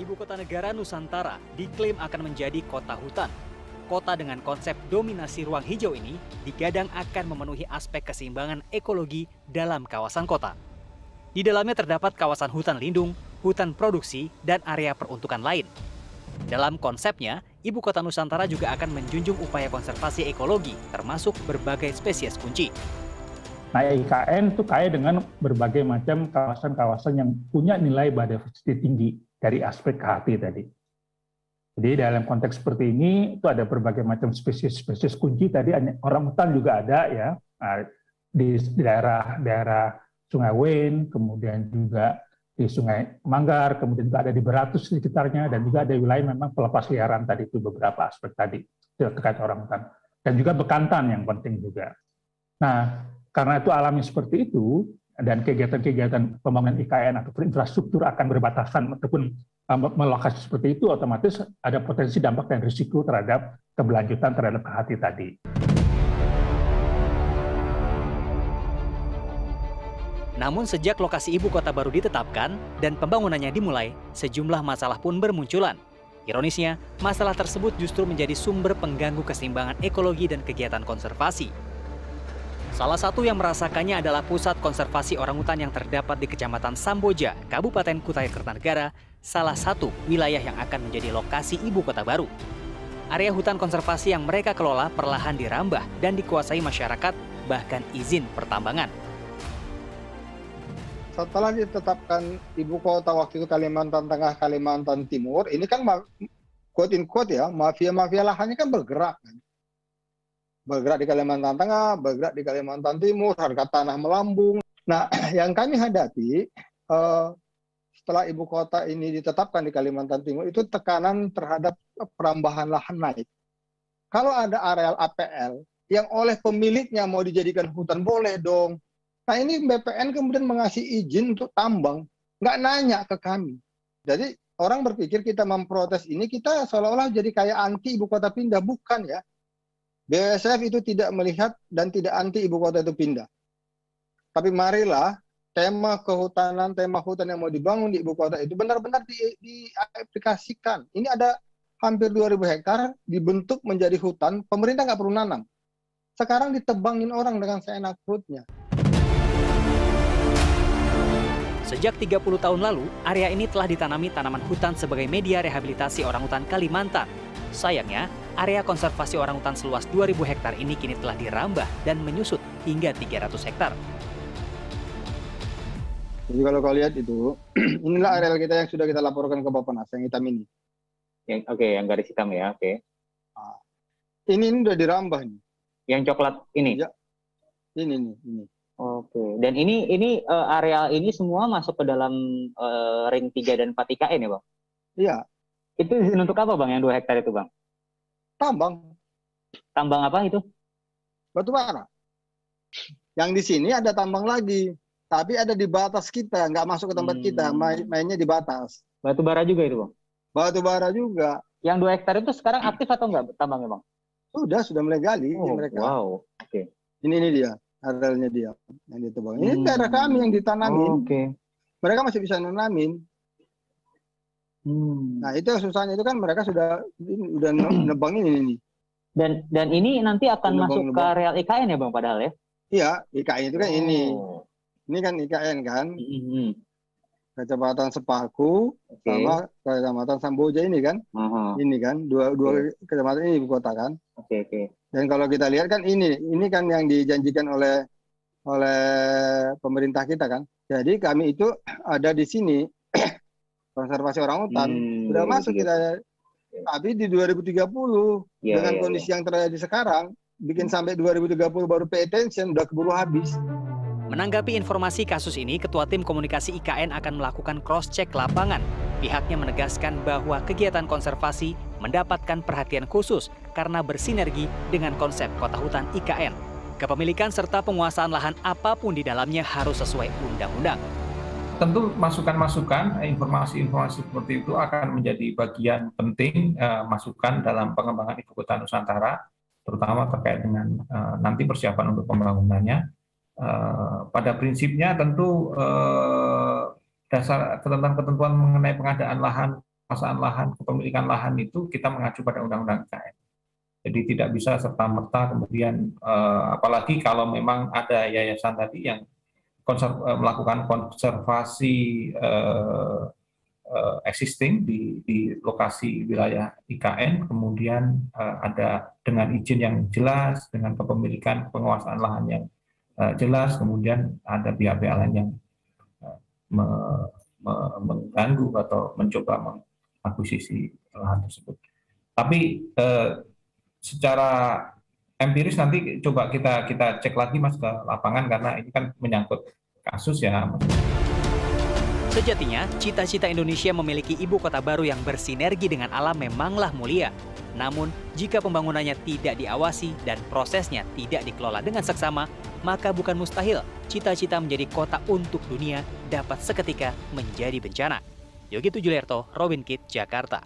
Ibu kota negara Nusantara diklaim akan menjadi kota hutan. Kota dengan konsep dominasi ruang hijau ini digadang akan memenuhi aspek keseimbangan ekologi dalam kawasan kota. Di dalamnya terdapat kawasan hutan lindung, hutan produksi, dan area peruntukan lain. Dalam konsepnya, Ibu Kota Nusantara juga akan menjunjung upaya konservasi ekologi, termasuk berbagai spesies kunci. Nah, IKN itu kaya dengan berbagai macam kawasan-kawasan yang punya nilai biodiversity tinggi dari aspek KHT tadi. Jadi dalam konteks seperti ini itu ada berbagai macam spesies-spesies kunci tadi orang hutan juga ada ya nah, di daerah daerah Sungai Wen, kemudian juga di Sungai Manggar, kemudian juga ada di Beratus sekitarnya dan juga ada wilayah memang pelepas liaran tadi itu beberapa aspek tadi terkait orang hutan dan juga bekantan yang penting juga. Nah, karena itu alamnya seperti itu, dan kegiatan-kegiatan pembangunan IKN atau infrastruktur akan berbatasan ataupun uh, melokasi seperti itu, otomatis ada potensi dampak dan risiko terhadap keberlanjutan terhadap KHT tadi. Namun sejak lokasi ibu kota baru ditetapkan dan pembangunannya dimulai, sejumlah masalah pun bermunculan. Ironisnya, masalah tersebut justru menjadi sumber pengganggu keseimbangan ekologi dan kegiatan konservasi. Salah satu yang merasakannya adalah pusat konservasi orangutan yang terdapat di Kecamatan Samboja, Kabupaten Kutai Kertanegara, salah satu wilayah yang akan menjadi lokasi ibu kota baru. Area hutan konservasi yang mereka kelola perlahan dirambah dan dikuasai masyarakat, bahkan izin pertambangan. Setelah ditetapkan ibu kota waktu itu Kalimantan Tengah, Kalimantan Timur, ini kan quote in quote ya, mafia-mafia lahannya kan bergerak. Kan bergerak di Kalimantan Tengah, bergerak di Kalimantan Timur, harga tanah melambung. Nah, yang kami hadapi uh, setelah ibu kota ini ditetapkan di Kalimantan Timur itu tekanan terhadap perambahan lahan naik. Kalau ada areal APL yang oleh pemiliknya mau dijadikan hutan boleh dong. Nah ini BPN kemudian mengasih izin untuk tambang, nggak nanya ke kami. Jadi orang berpikir kita memprotes ini kita seolah-olah jadi kayak anti ibu kota pindah, bukan ya. BSF itu tidak melihat dan tidak anti ibu kota itu pindah. Tapi marilah tema kehutanan, tema hutan yang mau dibangun di ibu kota itu benar-benar di, diaplikasikan. Ini ada hampir 2000 hektar dibentuk menjadi hutan, pemerintah nggak perlu nanam. Sekarang ditebangin orang dengan seenak perutnya. Sejak 30 tahun lalu, area ini telah ditanami tanaman hutan sebagai media rehabilitasi orang hutan Kalimantan. Sayangnya, area konservasi orangutan seluas 2.000 hektar ini kini telah dirambah dan menyusut hingga 300 hektar. Jadi kalau kau lihat itu, inilah areal kita yang sudah kita laporkan ke Bapak yang hitam ini. Yang oke, okay, yang garis hitam ya, oke. Okay. Nah, ini, ini udah dirambah nih. Yang coklat ini? Ya. Ini nih, ini. Oke. Okay. Dan ini ini uh, areal ini semua masuk ke dalam uh, ring 3 dan 4 IKN ya, Bang? Iya. Itu untuk apa, Bang, yang 2 hektar itu, Bang? tambang. Tambang apa itu? Batu bara. Yang di sini ada tambang lagi, tapi ada di batas kita, nggak masuk ke tempat hmm. kita, main, mainnya di batas. Batu bara juga itu, Bang? Batu bara juga. Yang dua hektar itu sekarang aktif atau enggak tambangnya, Bang? Sudah, sudah mulai gali oh, mereka. Wow, oke. Okay. Ini ini dia, arealnya dia yang ditebang. Ini hmm. daerah kami yang ditanamin. Oh, oke. Okay. Mereka masih bisa nanamin. Hmm. Nah itu susahnya itu kan mereka sudah udah nebang ini nih. Dan dan ini nanti akan nebang, masuk nebang. ke areal IKN ya bang padahal ya? Iya IKN itu kan oh. ini. Ini kan IKN kan. Hmm. Kecamatan Sepaku okay. sama Kecamatan Samboja ini kan. Uh-huh. Ini kan dua dua kecamatan ini ibu kota kan. Oke okay, oke. Okay. Dan kalau kita lihat kan ini ini kan yang dijanjikan oleh oleh pemerintah kita kan. Jadi kami itu ada di sini konservasi orang hutan hmm, sudah masuk kita tapi di 2030 yeah, dengan yeah, kondisi yeah. yang terjadi sekarang bikin sampai 2030 baru pay attention udah keburu habis Menanggapi informasi kasus ini, Ketua Tim Komunikasi IKN akan melakukan cross-check lapangan. Pihaknya menegaskan bahwa kegiatan konservasi mendapatkan perhatian khusus karena bersinergi dengan konsep kota hutan IKN. Kepemilikan serta penguasaan lahan apa pun di dalamnya harus sesuai undang-undang tentu masukan-masukan informasi-informasi seperti itu akan menjadi bagian penting uh, masukan dalam pengembangan ibu kota Nusantara terutama terkait dengan uh, nanti persiapan untuk pembangunannya uh, pada prinsipnya tentu uh, dasar ketentuan-ketentuan mengenai pengadaan lahan penguasaan lahan, kepemilikan lahan itu kita mengacu pada undang-undang IKN. Jadi tidak bisa serta-merta kemudian eh, apalagi kalau memang ada yayasan tadi yang konser, eh, melakukan konservasi eh, eh, existing di, di lokasi wilayah IKN, kemudian eh, ada dengan izin yang jelas, dengan kepemilikan penguasaan lahan yang eh, jelas, kemudian ada pihak-pihak lain yang eh, me, me, mengganggu atau mencoba mengakuisisi lahan tersebut. Tapi eh, secara empiris nanti coba kita kita cek lagi mas ke lapangan karena ini kan menyangkut kasus ya. Sejatinya, cita-cita Indonesia memiliki ibu kota baru yang bersinergi dengan alam memanglah mulia. Namun, jika pembangunannya tidak diawasi dan prosesnya tidak dikelola dengan seksama, maka bukan mustahil cita-cita menjadi kota untuk dunia dapat seketika menjadi bencana. Yogi Tujulerto, Robin Kitt, Jakarta.